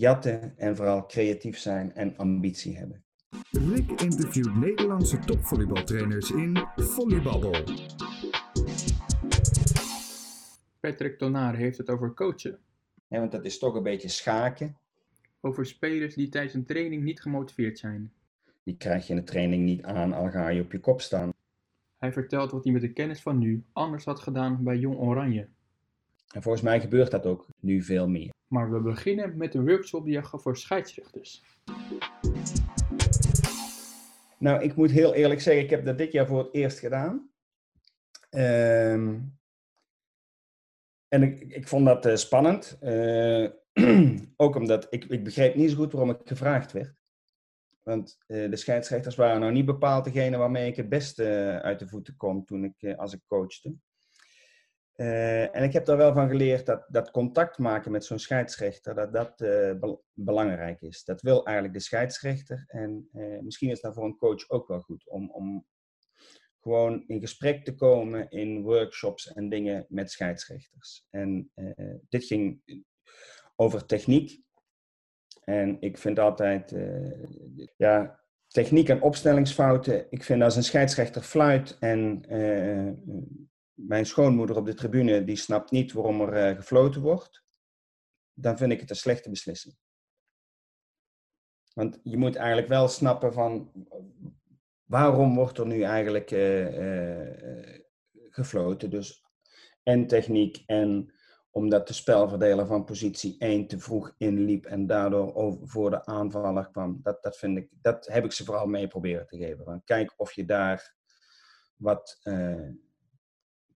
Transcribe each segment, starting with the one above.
jatten en vooral creatief zijn en ambitie hebben. Rick interviewt Nederlandse topvolleybaltrainers in Volleybabbel. Patrick Tonar heeft het over coachen. Ja, want dat is toch een beetje schaken. Over spelers die tijdens een training niet gemotiveerd zijn. Die krijg je in de training niet aan, al ga je op je kop staan. Hij vertelt wat hij met de kennis van nu anders had gedaan bij Jong Oranje. En volgens mij gebeurt dat ook nu veel meer. Maar we beginnen met een workshop die je gaf voor scheidsrechters. Nou, ik moet heel eerlijk zeggen, ik heb dat dit jaar voor het eerst gedaan. Ehm, en ik, ik vond dat eh, spannend. Eh, ook omdat ik, ik begreep niet zo goed waarom ik gevraagd werd. Want eh, de scheidsrechters waren nou niet bepaald degene waarmee ik het beste uit de voeten kon toen ik, als ik coachte. En ik heb daar wel van geleerd dat, dat contact maken met zo'n scheidsrechter, dat dat belangrijk is. Dat wil eigenlijk de scheidsrechter. En misschien is dat voor een coach ook wel goed om, om gewoon in gesprek te komen in workshops en dingen met scheidsrechters. En dit ging over techniek. En ik vind altijd, ja, techniek en opstellingsfouten. Ik vind als een scheidsrechter fluit en mijn schoonmoeder op de tribune die snapt niet waarom er gefloten wordt, dan vind ik het een slechte beslissing. Want je moet eigenlijk wel snappen van waarom wordt er nu eigenlijk uh, gefloten? Dus en techniek en omdat de spelverdeler van positie 1 te vroeg inliep en daardoor over, voor de aanvaller kwam. Dat, dat, vind ik, dat heb ik ze vooral mee proberen te geven. Van kijk of je daar wat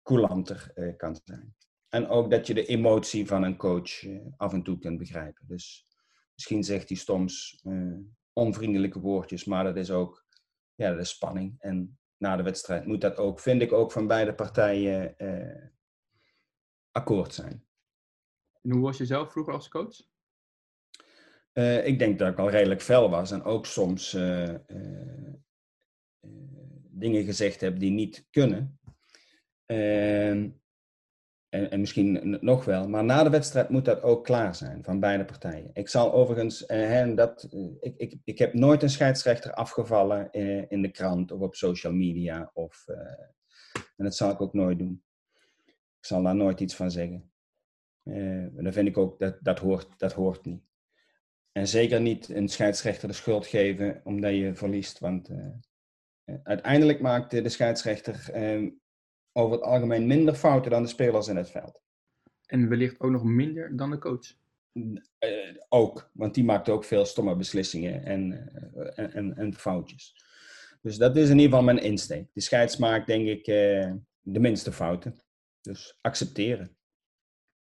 coulanter uh, kan zijn. En ook dat je de emotie van een coach af en toe kunt begrijpen. Dus misschien zegt hij soms onvriendelijke woordjes, maar dat is ook ja, de spanning. En na de wedstrijd moet dat ook, vind ik ook van beide partijen eh, akkoord zijn. En hoe was je zelf vroeger als coach? Ik denk dat ik al redelijk fel was en ook soms dingen gezegd heb die niet kunnen. Ehm, en, en, misschien nog wel. Maar na de wedstrijd moet dat ook klaar zijn van beide partijen. Ik zal overigens, uh, dat, uh, ik, ik, ik heb nooit een scheidsrechter afgevallen uh, in de krant of op social media. Of, en dat zal ik ook nooit doen. Ik zal daar nooit iets van zeggen. dan vind ik ook, dat, dat, hoort, dat hoort niet. En zeker niet een scheidsrechter de schuld geven omdat je verliest. Want uiteindelijk maakt de scheidsrechter over het algemeen minder fouten dan de spelers in het veld. En wellicht ook nog minder dan de coach? Uh, ook, want die maakt ook veel stomme beslissingen en, uh, en, en, foutjes. Dus dat is in ieder geval mijn insteek. De scheids maakt denk ik uh, de minste fouten. Dus accepteren.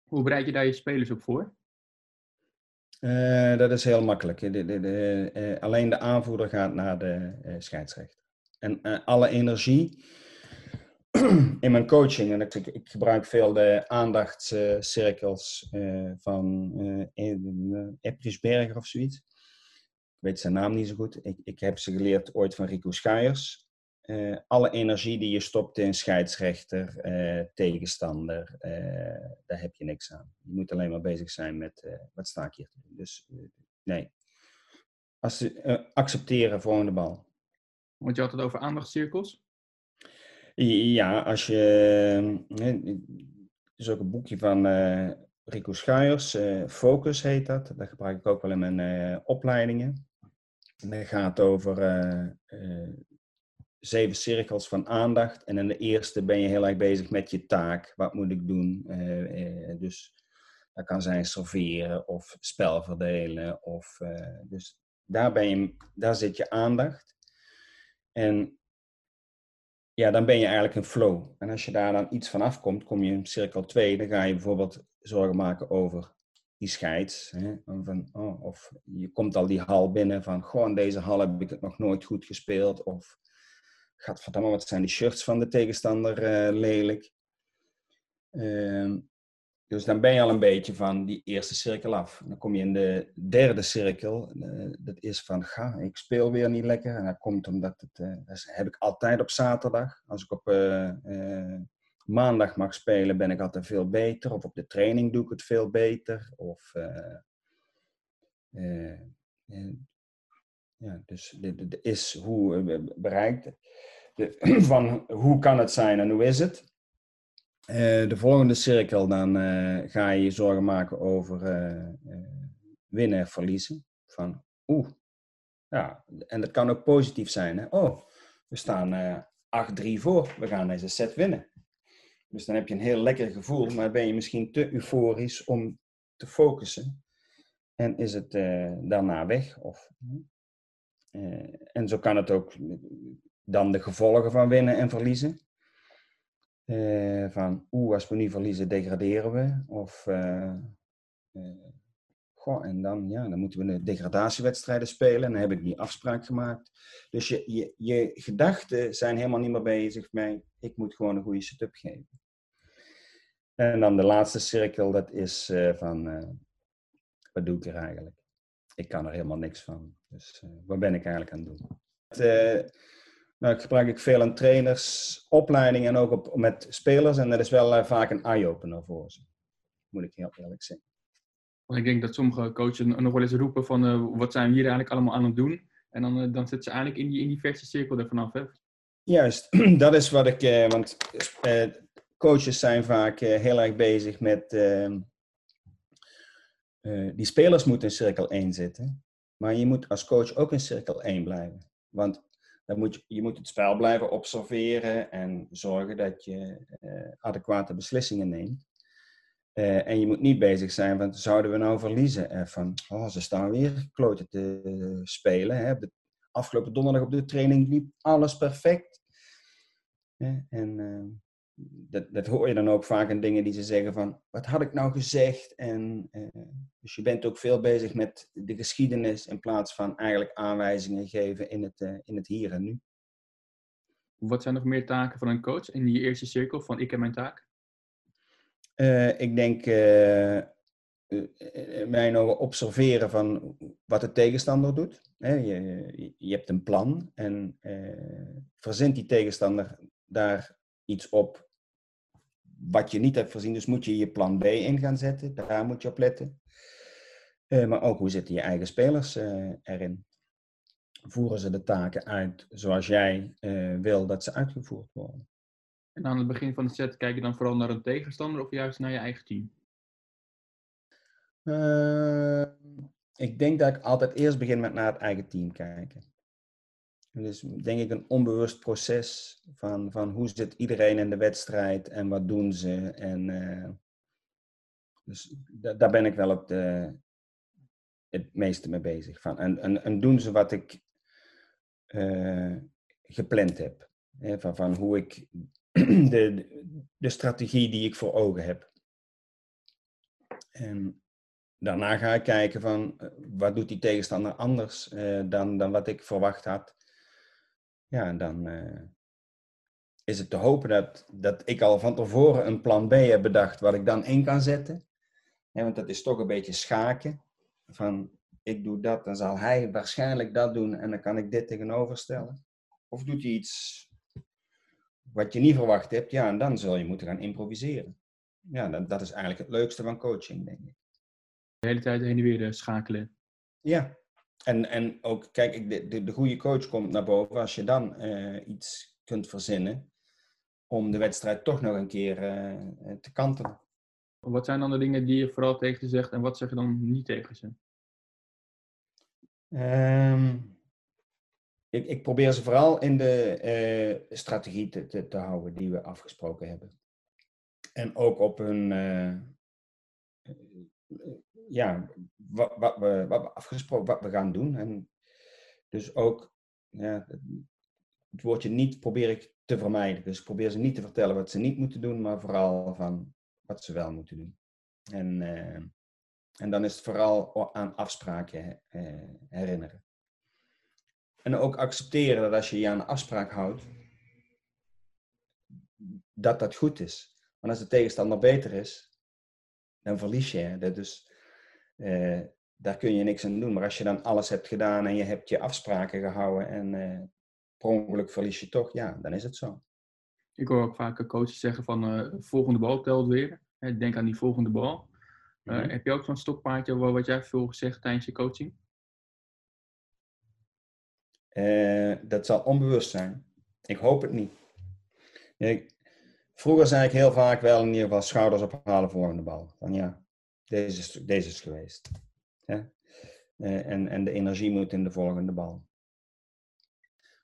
Hoe bereid je daar je spelers op voor? dat is heel makkelijk. De, de, de, alleen de aanvoerder gaat naar de scheidsrechter. En alle energie in mijn coaching, en ik, ik gebruik veel de aandachtscirkels uh, van uh, of zoiets. Ik weet zijn naam niet zo goed. Ik, ik heb ze geleerd ooit van Rico Schuijers. Uh, alle energie die je stopt in scheidsrechter, tegenstander, daar heb je niks aan. Je moet alleen maar bezig zijn met wat sta ik hier te doen. Dus nee. Als, accepteren de bal. Want je had het over aandachtscirkels? Ja, als je. Er is ook een boekje van uh, Rico Schuijers, uh, Focus heet dat. Dat gebruik ik ook wel in mijn uh, opleidingen. En dat gaat over zeven cirkels van aandacht. En in de eerste ben je heel erg bezig met je taak. Wat moet ik doen? dus dat kan zijn serveren of spel verdelen. Of, dus daar, ben je, daar zit je aandacht. En ja, dan ben je eigenlijk een flow. En als je daar dan iets van afkomt, kom je in cirkel 2, dan ga je bijvoorbeeld zorgen maken over die scheids. Hè? Oh, of je komt al die hal binnen van, gewoon deze hal heb ik het nog nooit goed gespeeld. Of, gadverdamme, wat zijn die shirts van de tegenstander uh, lelijk. Uh, dus dan ben je al een beetje van die eerste cirkel af. Dan kom je in de derde cirkel. Uh, dat is van, ga, ik speel weer niet lekker. En dat komt omdat het, uh, dat heb ik altijd op zaterdag. Als ik op uh, maandag mag spelen, ben ik altijd veel beter. Of op de training doe ik het veel beter. Of Eh, ja, dus de is hoe eh, bereikt. De, van hoe kan het zijn en hoe is het. Eh, de volgende cirkel, dan eh, ga je je zorgen maken over eh, winnen en verliezen. Van oeh, ja, en dat kan ook positief zijn. Hè? Oh, we staan eh 8-3 voor, we gaan deze set winnen. Dus dan heb je een heel lekker gevoel, maar ben je misschien te euforisch om te focussen. En is het daarna weg? Of, en zo kan het ook dan de gevolgen van winnen en verliezen. Eh, van, oeh, als we nu verliezen, degraderen we. Of, eh, eh, goh, en dan, ja, dan moeten we de degradatiewedstrijden spelen. En dan heb ik die afspraak gemaakt. Dus je, je, je gedachten zijn helemaal niet meer bezig met, ik moet gewoon een goede setup geven. En dan de laatste cirkel, dat is van, wat doe ik er eigenlijk? Ik kan er helemaal niks van. Dus wat ben ik eigenlijk aan het doen? Nou, ik gebruik ik veel aan trainers, opleidingen en ook op, met spelers. En dat is wel eh, vaak een eye-opener voor ze. Moet ik heel eerlijk zeggen. Want ik denk dat sommige coaches nog wel eens roepen van eh, wat zijn we hier eigenlijk allemaal aan het doen? En dan, eh, dan zitten ze eigenlijk in die, in die verse cirkel er vanaf. Hè? Juist, dat is wat ik. want coaches zijn vaak heel erg bezig met. ehm, eh, die spelers moeten in cirkel 1 zitten. Maar je moet als coach ook in cirkel 1 blijven. Want moet je, moet het spel blijven observeren en zorgen dat je eh, adequate beslissingen neemt. Eh, en je moet niet bezig zijn van, zouden we nou verliezen? Eh, van, oh, ze staan weer kloten te spelen. Hè? De, afgelopen donderdag op de training liep alles perfect. En dat, dat hoor je dan ook vaak in dingen die ze zeggen van, wat had ik nou gezegd? En, eh, dus je bent ook veel bezig met de geschiedenis in plaats van eigenlijk aanwijzingen geven in het, eh, in het hier en nu. Wat zijn nog meer taken van een coach in die eerste cirkel van ik heb mijn taak? Eh, ik denk, in mijn ogen, observeren van wat de tegenstander doet. Je, je hebt een plan en verzint die tegenstander daar iets op wat je niet hebt voorzien. Dus moet je je plan B in gaan zetten. Daar moet je op letten. Eh, maar ook hoe zitten je eigen spelers eh, erin? Voeren ze de taken uit zoals jij eh, wil dat ze uitgevoerd worden? En aan het begin van de set kijk je dan vooral naar een tegenstander of juist naar je eigen team? Eh, ik denk dat ik altijd eerst begin met naar het eigen team kijken. En Dus denk ik een onbewust proces van, van hoe zit iedereen in de wedstrijd en wat doen ze. En, eh, dus da- daar ben ik wel de, het meeste mee bezig. Van. En, en, en doen ze wat ik eh, gepland heb. Hè, van, van hoe ik de, de strategie die ik voor ogen heb. En daarna ga ik kijken van eh, wat doet die tegenstander anders eh, dan, dan wat ik verwacht had. Ja, en dan eh, is het te hopen dat, dat ik al van tevoren een plan B heb bedacht wat ik dan in kan zetten. Want dat is toch een beetje schaken. Van ik doe dat, dan zal hij waarschijnlijk dat doen en dan kan ik dit tegenoverstellen. Of doet hij iets wat je niet verwacht hebt, ja, en dan zul je moeten gaan improviseren. Ja, dat, dat is eigenlijk het leukste van coaching, denk ik. De hele tijd heen en weer eh, schakelen. Ja, en, en ook, kijk, de, de, de goede coach komt naar boven als je dan eh, iets kunt verzinnen om de wedstrijd toch nog een keer eh, eh, te kantelen. Wat zijn dan de dingen die je vooral tegen ze zegt en wat zeg je dan niet tegen ze? Ehm, ik, ik probeer ze vooral in de strategie te, te, te houden die we afgesproken hebben. En ook op hun, ja, wat, wat, we, wat we afgesproken, wat we gaan doen. En dus ook, ja, het, woordje niet probeer ik te vermijden. Dus ik probeer ze niet te vertellen wat ze niet moeten doen, maar vooral van wat ze wel moeten doen. En, eh, en dan is het vooral aan afspraken eh, herinneren. En ook accepteren dat als je je aan een afspraak houdt, dat dat goed is. Want als de tegenstander beter is, dan verlies je. Dat Dus daar kun je niks aan doen. Maar als je dan alles hebt gedaan en je hebt je afspraken gehouden en per ongeluk verlies je toch, ja, dan is het zo. Ik hoor ook vaak coaches zeggen van eh volgende bal telt weer. Hè, Denk aan die volgende bal. Mhm. Heb je ook zo'n stokpaardje waar wat jij veel zegt tijdens je coaching? Dat zal onbewust zijn. Ik hoop het niet. Ik- vroeger zei ik heel vaak wel in ieder geval schouders ophalen volgende bal. Van ja, deze is, deze is geweest. Eh, en, en de energie moet in de volgende bal.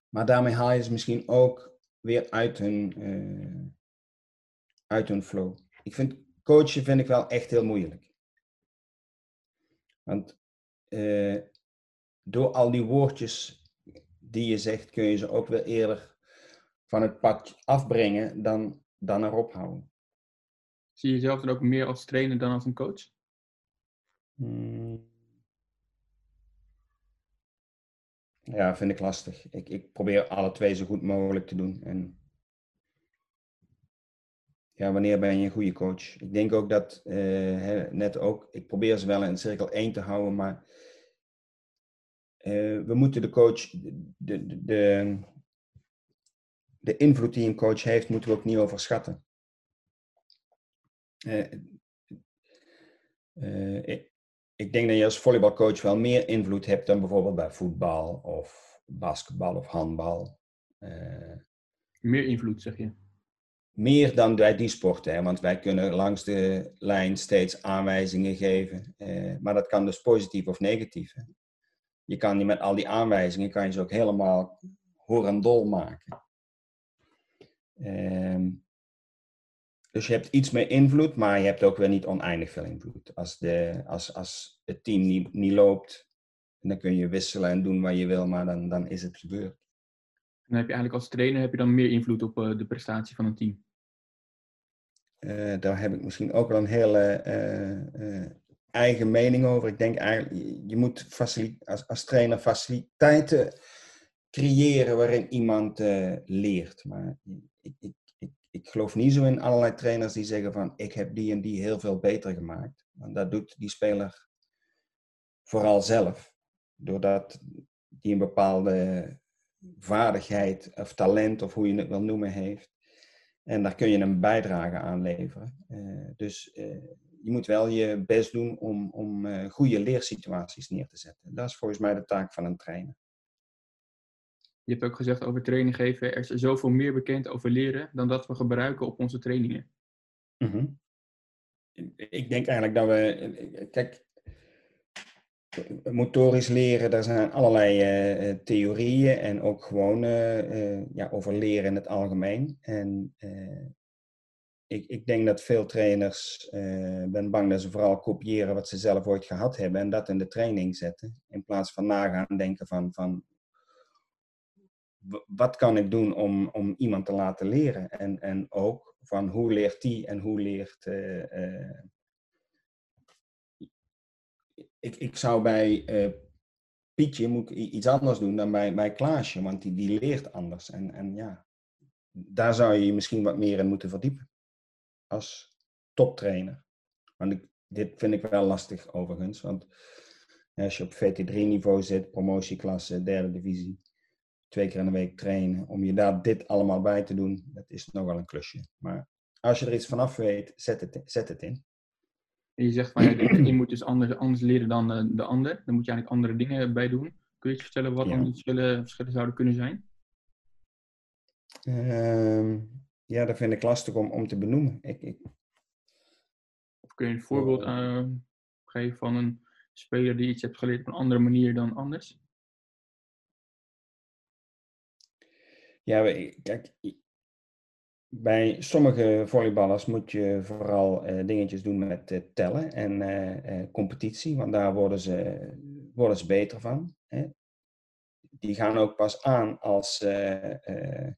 Maar daarmee haal je ze misschien ook weer uit hun, eh, uit hun flow. Ik vind coachen vind ik wel echt heel moeilijk. Want eh, door al die woordjes die je zegt, kun je ze ook weer eerder van het pad afbrengen dan, dan erop houden. Zie je jezelf dan ook meer als trainer dan als een coach? Hmm. Ja, vind ik lastig. Ik, ik probeer alle twee zo goed mogelijk te doen. En ja, wanneer ben je een goede coach? Ik denk ook dat, eh, net ook, ik probeer ze wel in cirkel 1 te houden, maar eh, we moeten de coach, de, de, de, de invloed die een coach heeft, moeten we ook niet overschatten. Eh, eh, ik, ik denk dat je als volleybalcoach wel meer invloed hebt dan bijvoorbeeld bij voetbal of basketbal of handbal. Eh, Meer invloed, zeg je. meer dan bij die sporten, hè, want wij kunnen langs de lijn steeds aanwijzingen geven. eh, maar dat kan dus positief of negatief. Hè. Je kan niet met al die aanwijzingen, kan je ze ook helemaal horendol maken. Ehm, dus je hebt iets meer invloed, maar je hebt ook weer niet oneindig veel invloed. Als, de, als, als het team niet, niet loopt, dan kun je wisselen en doen wat je wil, maar dan, dan is het gebeurd. En dan heb je eigenlijk als trainer heb je dan meer invloed op eh, de prestatie van een team. Eh, daar heb ik misschien ook wel een hele eh, eigen mening over. Ik denk eigenlijk, je- moet als, als trainer faciliteiten creëren waarin iemand eh, leert. Maar ik, ik, ik, ik geloof niet zo in allerlei trainers die zeggen van ik heb die en die heel veel beter gemaakt. Want dat doet die speler vooral zelf. Doordat die een bepaalde vaardigheid of talent of hoe je het wil noemen heeft. En daar kun je een bijdrage aan leveren. Eh, dus eh, je moet wel je best doen om, om goede leersituaties neer te zetten. Dat is volgens mij de taak van een trainer. Je hebt ook gezegd over training geven. Er is zoveel meer bekend over leren dan dat we gebruiken op onze trainingen. Mhm. Ik denk eigenlijk dat we. Kijk, motorisch leren, daar zijn allerlei eh, eh, theorieën en ook gewoon eh, ja, over leren in het algemeen. En ik, ik denk dat veel trainers, ben bang dat ze vooral kopiëren wat ze zelf ooit gehad hebben en dat in de training zetten. In plaats van nagaan denken van, van wat kan ik doen om, om iemand te laten leren? En, en ook van hoe leert die en hoe leert. eh, eh, ik, ik zou bij eh, Pietje moet ik iets anders doen dan bij, bij Klaasje, want die, die leert anders. En, en ja, daar zou je je misschien wat meer in moeten verdiepen als toptrainer. Want dit vind ik wel lastig overigens, want als je op VT3-niveau zit, promotieklasse, derde divisie, twee keer in de week trainen, om je daar dit allemaal bij te doen, dat is nogal een klusje. Maar als je er iets vanaf weet, zet het, zet het in. Je zegt van ja, de een moet dus anders, anders leren dan eh, de ander. Dan moet je eigenlijk andere dingen bij doen. Kun je iets vertellen wat Ja. dan die verschillen, verschillen zouden kunnen zijn? Ehm, ja, dat vind ik lastig om, om te benoemen. Ik, ik, Of kun je een voorbeeld eh, geven van een speler die iets heeft geleerd op een andere manier dan anders? Ja, we- kijk, bij sommige volleyballers moet je vooral eh, dingetjes doen met eh, tellen en eh, eh, competitie, want daar worden ze, worden ze beter van. Hè? Die gaan ook pas aan als, eh, eh,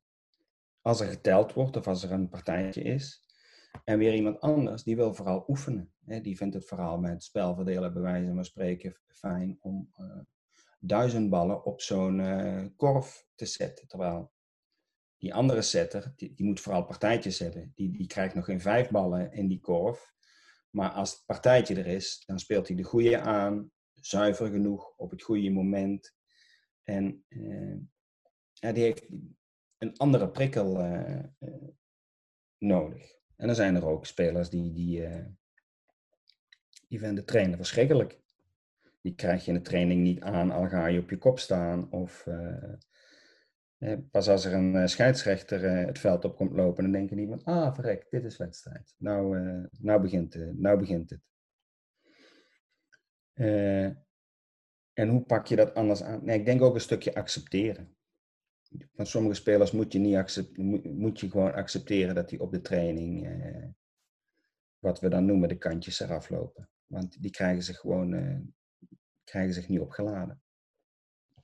als er geteld wordt of als er een partijtje is. En weer iemand anders, die wil vooral oefenen. Hè? Die vindt het vooral met spelverdelen, bij wijze van spreken, fijn om eh, duizend ballen op zo'n eh, korf te zetten. Terwijl die andere setter, die, moet vooral partijtjes hebben. Die, die krijgt nog geen vijf ballen in die korf. Maar als het partijtje er is, dan speelt hij de goede aan, zuiver genoeg, op het goede moment. En eh, ja, die heeft een andere prikkel eh, eh, nodig. En dan zijn er ook spelers die, die, Die vinden trainen verschrikkelijk. Die krijg je in de training niet aan, al ga je op je kop staan. Of pas als er een eh, scheidsrechter eh, het veld op komt lopen, dan denken die van, ah verrek, dit is wedstrijd. Nou, eh, nou, begint, eh, nou begint het. Eh, en hoe pak je dat anders aan? Nee, ik denk ook een stukje accepteren. Van sommige spelers moet je, niet accep- moet, je gewoon accepteren dat die op de training, eh, wat we dan noemen, de kantjes eraf lopen. Want die krijgen zich gewoon eh, krijgen zich niet opgeladen.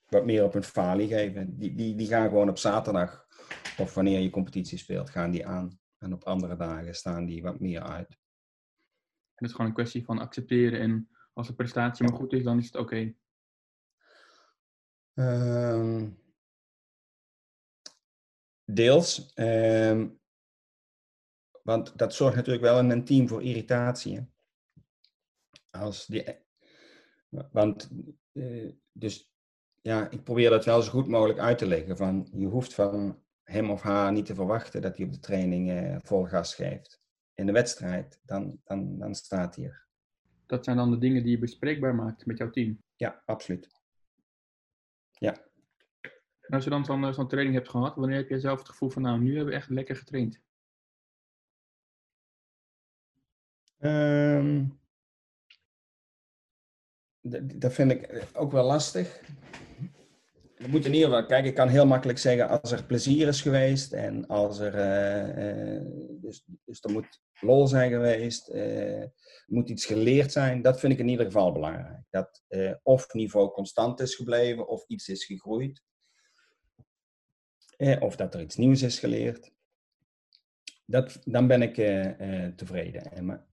Wat meer op een falie geven. Die, die, die gaan gewoon op zaterdag, of wanneer je competitie speelt, gaan die aan. En op andere dagen staan die wat meer uit. En het is gewoon een kwestie van accepteren. En als de prestatie maar goed is, dan is het oké. Ehm, deels. ehm, want dat zorgt natuurlijk wel in een team voor irritatie. hè. Als die, want, eh, dus ja, ik probeer dat wel zo goed mogelijk uit te leggen. Van, je hoeft van hem of haar niet te verwachten dat hij op de training eh, vol gas geeft. In de wedstrijd, dan, dan, dan staat hij er. Dat zijn dan de dingen die je bespreekbaar maakt met jouw team. Ja, absoluut. Ja. En als je dan zo'n eh, zo'n training hebt gehad, wanneer heb jij zelf het gevoel van, nou, nu hebben we echt lekker getraind? Ehm, dat vind ik ook wel lastig. Je moet in ieder geval, kijk, ik kan heel makkelijk zeggen als er plezier is geweest en als er, eh, eh, dus, dus er moet lol zijn geweest, er moet iets geleerd zijn. Dat vind ik in ieder geval belangrijk. Dat of niveau constant is gebleven of iets is gegroeid. Of dat er iets nieuws is geleerd. Dat, dan ben ik tevreden. En maar,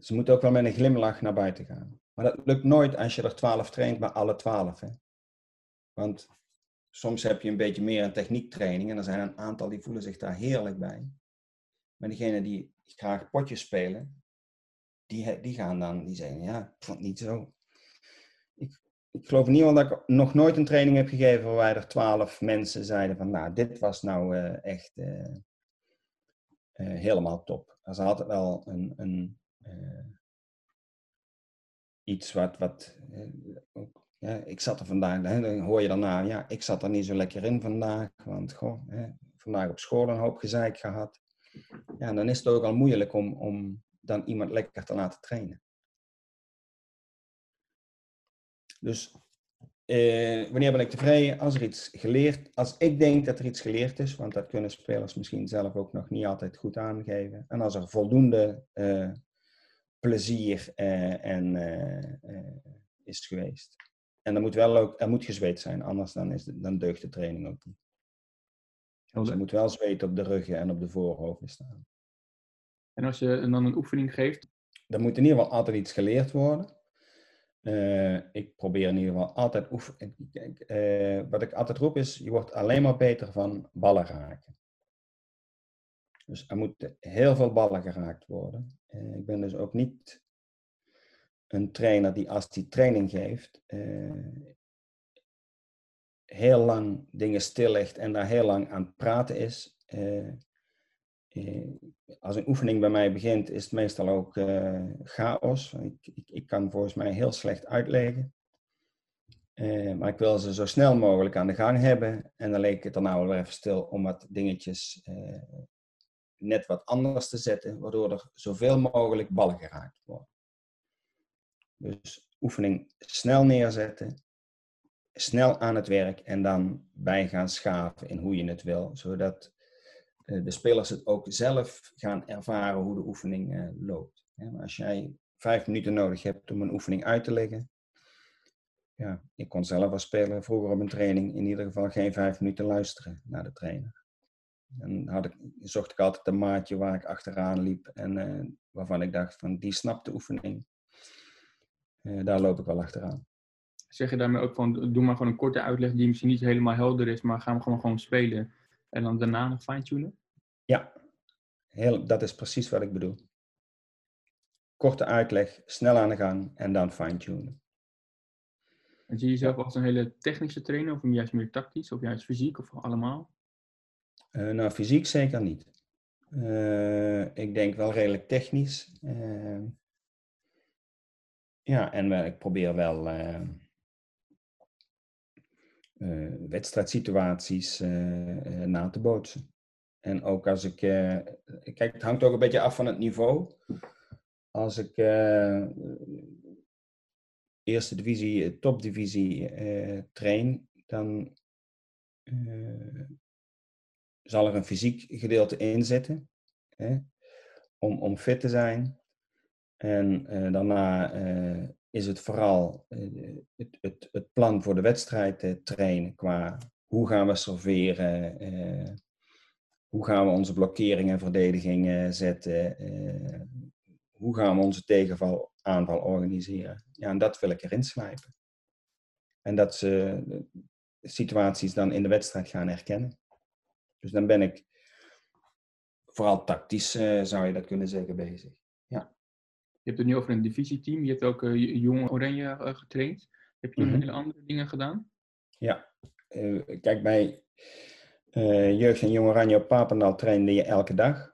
ze moeten ook wel met een glimlach naar buiten gaan. Maar dat lukt nooit als je er twaalf traint bij alle twaalf. Want soms heb je een beetje meer een techniektraining en er zijn een aantal die voelen zich daar heerlijk bij. Maar diegenen die graag potjes spelen, die, die gaan dan, die zeggen, ja, ik vond niet zo. Ik, ik geloof in ieder dat ik nog nooit een training heb gegeven waarbij er twaalf mensen zeiden van, nou, dit was nou eh, echt eh, eh, helemaal top. Er is altijd wel een, een iets wat, wat ook ja, ik zat er vandaag, dan hoor je daarna, ja, ik zat er niet zo lekker in vandaag, want goh, hè, vandaag op school een hoop gezeik gehad. Ja, dan is het ook al moeilijk om, om dan iemand lekker te laten trainen. Dus eh, wanneer ben ik tevreden? Als er iets geleerd, als ik denk dat er iets geleerd is, want dat kunnen spelers misschien zelf ook nog niet altijd goed aangeven. En als er voldoende eh, plezier eh, en, eh, eh, is geweest. En er moet wel ook, er moet gezweet zijn, anders dan, is dan deugt de training ook niet. Dus er moet wel zweet op de ruggen en op de voorhoofden staan. En als je dan een oefening geeft, Er moet in ieder geval altijd iets geleerd worden. Eh, ik probeer in ieder geval altijd oefenen. eh, wat ik altijd roep is, je wordt alleen maar beter van ballen raken. Dus er moeten heel veel ballen geraakt worden. Eh, ik ben dus ook niet een trainer die als die training geeft, eh, heel lang dingen stillegt en daar heel lang aan het praten is. Eh, eh, als een oefening bij mij begint, is het meestal ook chaos. Ik, ik, ik kan volgens mij heel slecht uitleggen. Maar ik wil ze zo snel mogelijk aan de gang hebben. En dan leek het er nou wel even stil om wat dingetjes net wat anders te zetten, waardoor er zoveel mogelijk ballen geraakt worden. Dus oefening snel neerzetten, snel aan het werk en dan bij gaan schaven in hoe je het wil, zodat eh, de spelers het ook zelf gaan ervaren hoe de oefening eh, loopt. Als jij vijf minuten nodig hebt om een oefening uit te leggen, ja, ik kon zelf als speler vroeger op een training in ieder geval geen vijf minuten luisteren naar de trainer. En had ik, zocht ik altijd een maatje waar ik achteraan liep en eh, waarvan ik dacht van die snapt de oefening. Eh, daar loop ik wel achteraan. zeg je daarmee ook van, doe maar gewoon een korte uitleg die misschien niet helemaal helder is, maar gaan we gewoon, gewoon spelen. En dan daarna nog fine-tunen? Ja, heel, dat is precies wat ik bedoel. Korte uitleg, snel aan de gang en dan fine-tunen. En zie je jezelf als een hele technische trainer, of juist meer tactisch, of juist fysiek, of allemaal? Eh, nou, fysiek zeker niet. Eh, ik denk wel redelijk technisch. Ja, en ik probeer wel wedstrijdsituaties na te bootsen. En ook als ik, kijk, het hangt ook een beetje af van het niveau. Als ik eerste divisie, topdivisie train, dan zal er een fysiek gedeelte in zitten. Hè, om, om fit te zijn. En uh, daarna uh, is het vooral uh, het, het, het, plan voor de wedstrijd trainen qua hoe gaan we serveren, hoe gaan we onze blokkering en verdediging zetten, hoe gaan we onze tegenval aanval organiseren. Ja, en dat wil ik erin slijpen. En dat ze situaties dan in de wedstrijd gaan herkennen. Dus dan ben ik vooral tactisch, zou je dat kunnen zeggen, bezig. Je hebt het nu over een divisieteam. Je hebt ook uh, Jong Oranje uh, getraind. Heb je mm -hmm. hele andere dingen gedaan? Ja. kijk, bij Jeugd en Jong Oranje op Papendal trainde je elke dag.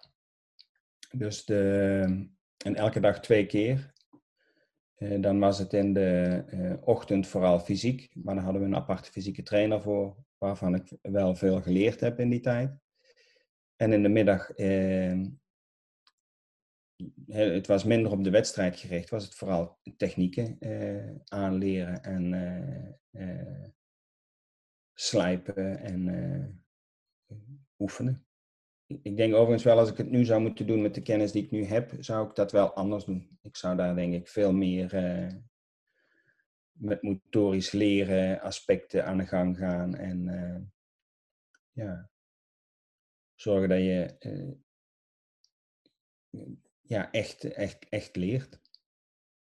Dus de, en elke dag twee keer. dan was het in de ochtend vooral fysiek. Maar dan hadden we een aparte fysieke trainer voor waarvan ik wel veel geleerd heb in die tijd. En in de middag, eh, het was minder op de wedstrijd gericht, was het vooral technieken eh, aanleren en eh, eh slijpen en oefenen. Ik denk overigens wel, als ik het nu zou moeten doen met de kennis die ik nu heb, zou ik dat wel anders doen. Ik zou daar denk ik veel meer met motorisch leren aspecten aan de gang gaan. En uh, ja, zorgen dat je uh, ja, echt, echt, echt leert.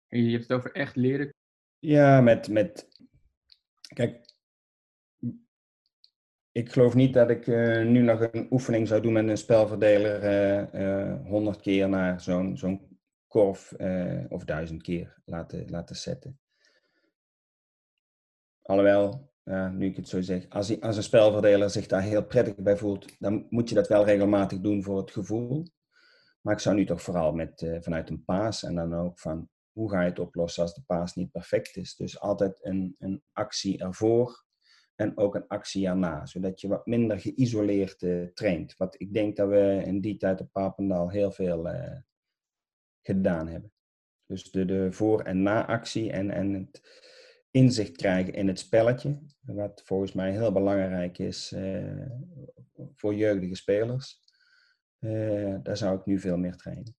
En je hebt het over echt leren? Ja, met, met kijk, ik geloof niet dat ik uh, nu nog een oefening zou doen met een spelverdeler honderd keer naar zo'n zo'n korf of duizend keer laten, laten zetten. Alhoewel, ja, nu ik het zo zeg, als, als een spelverdeler zich daar heel prettig bij voelt, dan moet je dat wel regelmatig doen voor het gevoel. Maar ik zou nu toch vooral met, uh, vanuit een paas en dan ook van hoe ga je het oplossen als de paas niet perfect is. Dus altijd een, een actie ervoor en ook een actie erna, zodat je wat minder geïsoleerd uh, traint. Wat ik denk dat we in die tijd op Papendal heel veel uh, gedaan hebben. Dus de, de voor- en na-actie en, en het inzicht krijgen in het spelletje. Wat volgens mij heel belangrijk is voor jeugdige spelers. Uh, daar zou ik nu veel meer trainen.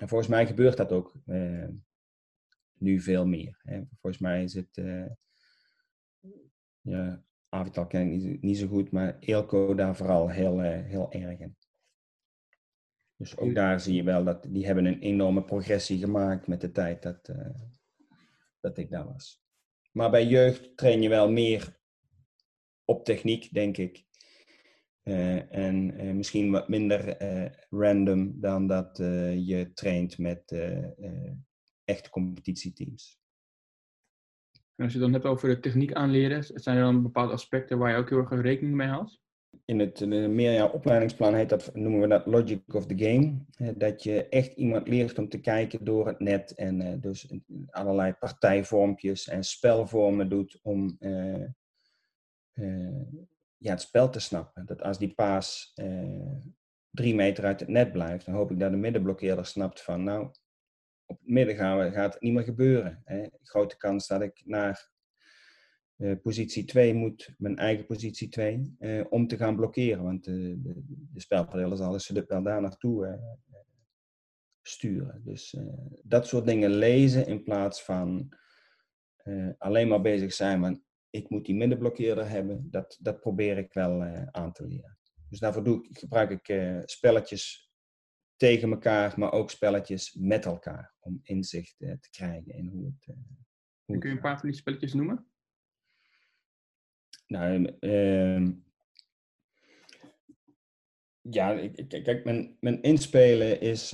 En volgens mij gebeurt dat ook uh, nu veel meer. Hè. Volgens mij is het. ja, Avital ken ik niet, niet, zo goed, maar Eelco daar vooral heel, heel erg in. Dus ook daar zie je wel dat die hebben een enorme progressie gemaakt met de tijd dat, dat ik daar was. Maar bij jeugd train je wel meer op techniek, denk ik. Uh, en uh, misschien wat minder uh, random dan dat je traint met echte competitieteams. En als je het dan hebt over de techniek aanleren, zijn er dan bepaalde aspecten waar je ook heel erg rekening mee houdt? in het meerjaar opleidingsplan heet dat, noemen we dat Logic of the Game. Dat je echt iemand leert om te kijken door het net en dus allerlei partijvormpjes en spelvormen doet om ja, het spel te snappen. Dat als die paas drie meter uit het net blijft, dan hoop ik dat de middenblokkeerder snapt van nou, op het midden gaan we, gaat het niet meer gebeuren. Hè. Grote kans dat ik naar uh, positie 2 moet mijn eigen positie 2 uh, om te gaan blokkeren. Want uh, de, de spelverdeler zal ze wel daar naartoe sturen. Dus dat soort dingen lezen in plaats van alleen maar bezig zijn van ik moet die middenblokkeerder hebben. Dat, dat probeer ik wel aan te leren. Dus daarvoor doe ik, gebruik ik spelletjes tegen elkaar, maar ook spelletjes met elkaar. Om inzicht te krijgen in hoe het. Hoe Kun je een paar van die spelletjes noemen? Nou, uh, ja, kijk, mijn, mijn inspelen is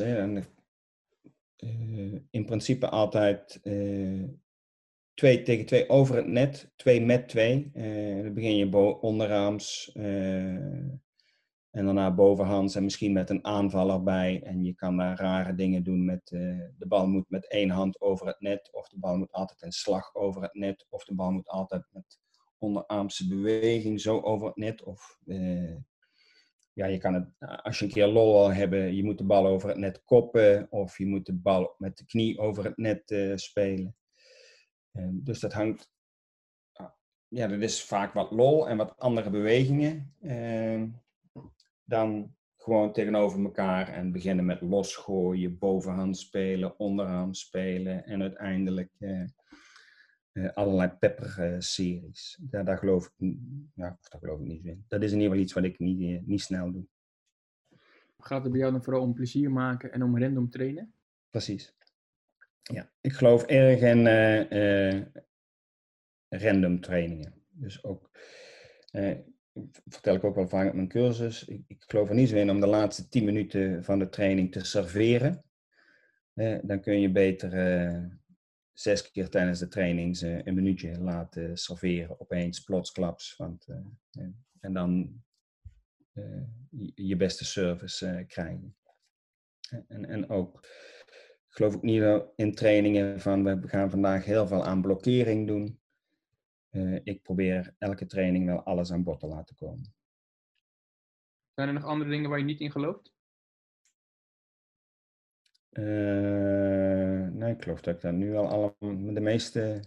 in principe altijd twee tegen twee over het net, twee met twee. dan begin je onderaams En daarna bovenhands en misschien met een aanvaller bij. En je kan daar rare dingen doen met uh, de bal moet met één hand over het net. Of de bal moet altijd een slag over het net. Of de bal moet altijd met onderarmse beweging zo over het net. Of ja, je kan het, als je een keer lol wil hebben, je moet de bal over het net koppen. Of je moet de bal met de knie over het net uh, spelen. dus dat hangt ja, dat is vaak wat lol en wat andere bewegingen dan gewoon tegenover elkaar en beginnen met losgooien, bovenhand spelen, onderhand spelen en uiteindelijk uh, uh, allerlei pepper-series. Daar, daar, geloof ik, ja, daar geloof ik niet in. Dat is in ieder geval iets wat ik niet, uh, niet snel doe. Gaat het bij jou dan vooral om plezier maken en om random trainen? Precies. Ja, ik geloof erg in random trainingen. Dus ook vertel ik ook wel vaak op mijn cursus. Ik, ik, geloof er niet zo in om de laatste 10 minuten van de training te serveren. Eh, dan kun je beter zes keer tijdens de training uh, een minuutje laten serveren. Opeens plotsklaps. Want, en dan je beste service krijgen. En, en ook, geloof ook niet in trainingen van we gaan vandaag heel veel aan blokkering doen. Uh, ik probeer elke training wel alles aan bod te laten komen. Zijn er nog andere dingen waar je niet in gelooft? Uh, nee, ik geloof dat ik dat nu al allemaal, de meeste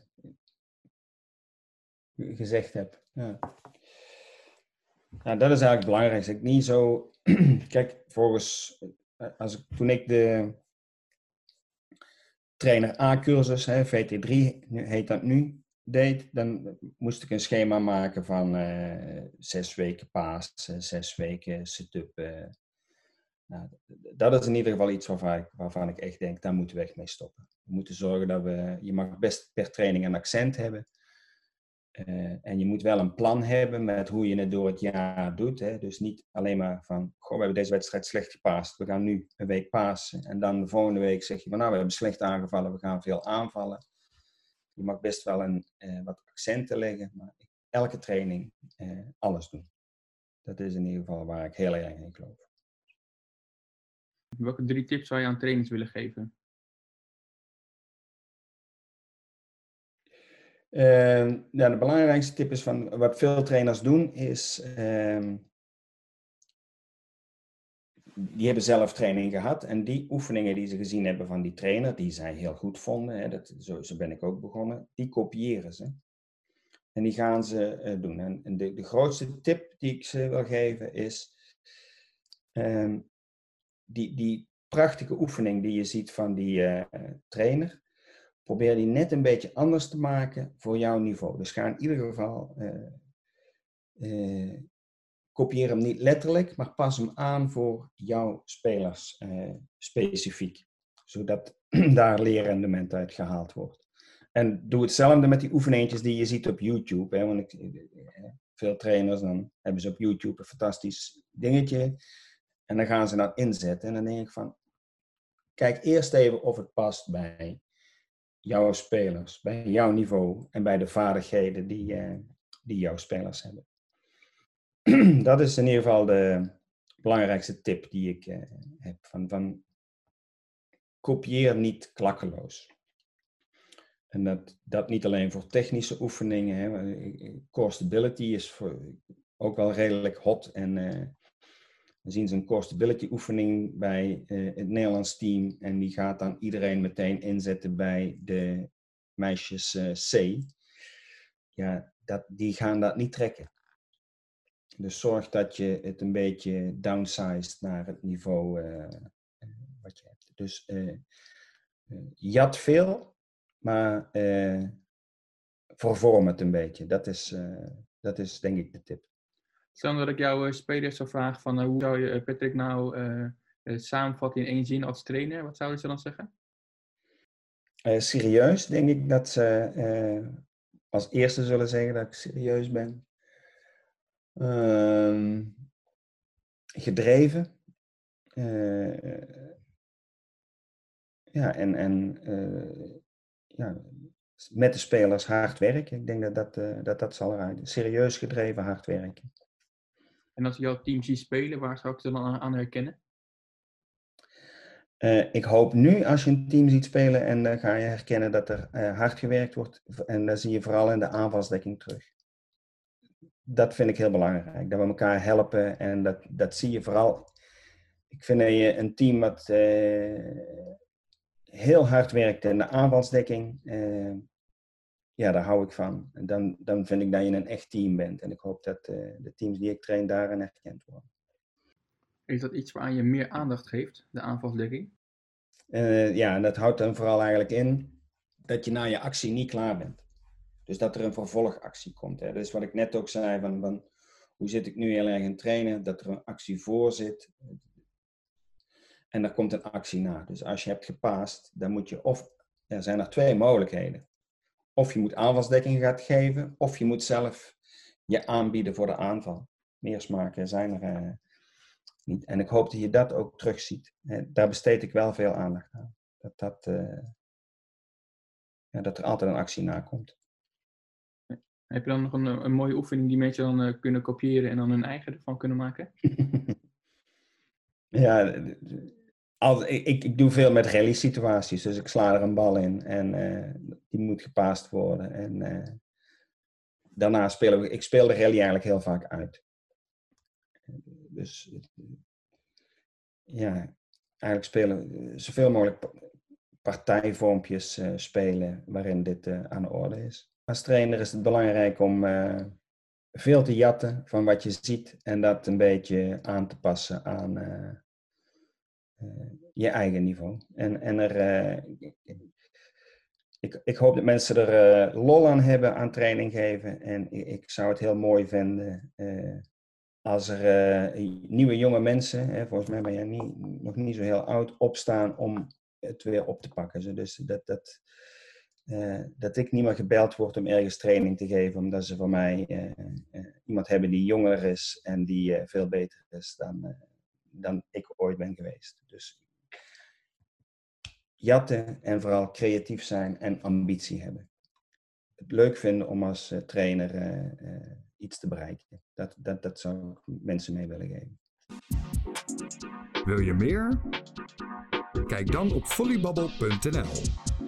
gezegd heb. Ja. Nou, dat is eigenlijk het belangrijkste. Ik niet zo. Kijk, volgens. Als ik, toen ik de trainer A-cursus, VT3 heet dat nu, deed, dan moest ik een schema maken van uh, zes weken paas, zes weken sit-up. Uh, nou, dat is in ieder geval iets waarvan ik, waarvan ik echt denk, daar moeten we echt mee stoppen. We moeten zorgen dat we, je mag best per training een accent hebben. Uh, en je moet wel een plan hebben met hoe je het door het jaar doet. Hè? Dus niet alleen maar van, goh, we hebben deze wedstrijd slecht gepaast. We gaan nu een week pasen. En dan de volgende week zeg je van, nou, we hebben slecht aangevallen. We gaan veel aanvallen je mag best wel een, uh, wat accenten leggen, maar elke training uh, alles doen. Dat is in ieder geval waar ik heel erg in geloof. Welke drie tips zou je aan trainers willen geven? Uh, ja, de belangrijkste tip is van wat veel trainers doen, is ehm, die hebben zelf training gehad en die oefeningen die ze gezien hebben van die trainer, die zij heel goed vonden, hè, dat, zo, ben ik ook begonnen, die kopiëren ze. En die gaan ze uh, doen. En, de, de, grootste tip die ik ze wil geven is, um, die, die prachtige oefening die je ziet van die uh, trainer, probeer die net een beetje anders te maken voor jouw niveau. Dus ga in ieder geval uh, kopieer hem niet letterlijk, maar pas hem aan voor jouw spelers eh, specifiek. Zodat daar leerrendement uit gehaald wordt. En doe hetzelfde met die oefeningetjes die je ziet op YouTube. Hè, want ik, veel trainers dan hebben ze op YouTube een fantastisch dingetje. En dan gaan ze dat inzetten. En dan denk ik van, kijk eerst even of het past bij jouw spelers, bij jouw niveau en bij de vaardigheden die, uh, die jouw spelers hebben. dat is in ieder geval de belangrijkste tip die ik uh, heb. Van, van kopieer niet klakkeloos. En dat, dat niet alleen voor technische oefeningen. Hè. Core stability is voor, ook wel redelijk hot. En we zien ze een stability oefening bij uh, het Nederlands team. En die gaat dan iedereen meteen inzetten bij de meisjes C. Ja, dat, die gaan dat niet trekken. Dus zorg dat je het een beetje downsized naar het niveau uh, wat je hebt. Dus jat veel, maar vervorm het een beetje. Dat is, dat is denk ik de tip. Stel dat ik jouw spelers zou vragen van hoe zou je Patrick nou samenvatten in één zin als trainer, wat zouden ze dan zeggen? serieus denk ik dat ze als eerste zullen zeggen dat ik serieus ben. Uh, gedreven. Ja, en, en ja, met de spelers hard werken. Ik denk dat dat, dat, dat zal eruit. Serieus gedreven hard werken. En als je jouw team ziet spelen, waar zou ik ze dan aan, herkennen? Uh, ik hoop nu als je een team ziet spelen en dan ga je herkennen dat er uh, hard gewerkt wordt. En dat zie je vooral in de aanvalsdekking terug. Dat vind ik heel belangrijk. Dat we elkaar helpen en dat, dat zie je vooral. Ik vind dat je een team wat heel hard werkt in de aanvalsdekking. Ja, daar hou ik van. En dan, dan vind ik dat je een echt team bent. En ik hoop dat de teams die ik train daarin herkend worden. Is dat iets waar je meer aandacht geeft, de aanvalsdekking? Uh, ja, en dat houdt dan vooral eigenlijk in dat je na je actie niet klaar bent. Dus dat er een vervolgactie komt. Hè. Dus wat ik net ook zei, van, van hoe zit ik nu heel erg in trainen, dat er een actie voor zit. En er komt een actie na. Dus als je hebt gepaast, dan moet je of, er zijn er twee mogelijkheden. Of je moet aanvalsdekking gaan geven, of je moet zelf je aanbieden voor de aanval. Meer smaken zijn er, uh, niet. En ik hoop dat je dat ook terugziet. Daar besteed ik wel veel aandacht aan. Dat, dat, uh, ja, dat er altijd een actie na komt. Heb je dan nog een, een mooie oefening die mensen dan uh, kunnen kopiëren en dan hun eigen ervan kunnen maken? ja, ik, ik, doe veel met rally-situaties. Dus ik sla er een bal in en uh, die moet gepaast worden. En daarna spelen we, ik speel de rally eigenlijk heel vaak uit. Dus ja, eigenlijk spelen zoveel mogelijk partijvormpjes uh, spelen waarin dit uh, aan de orde is. Als trainer is het belangrijk om uh, veel te jatten van wat je ziet en dat een beetje aan te passen aan je eigen niveau. En, en er, ik, ik hoop dat mensen er lol aan hebben aan training geven en ik, ik zou het heel mooi vinden als er nieuwe jonge mensen, hè, volgens mij ben jij niet, nog niet zo heel oud, opstaan om het weer op te pakken. Dus dat, dat, dat ik niet meer gebeld word om ergens training te geven, omdat ze voor mij iemand hebben die jonger is en die veel beter is dan, dan ik ooit ben geweest. Dus jatten en vooral creatief zijn en ambitie hebben. Het leuk vinden om als trainer iets te bereiken. Dat, dat, dat zou ik mensen mee willen geven. Wil je meer? Kijk dan op volleybubble.nl.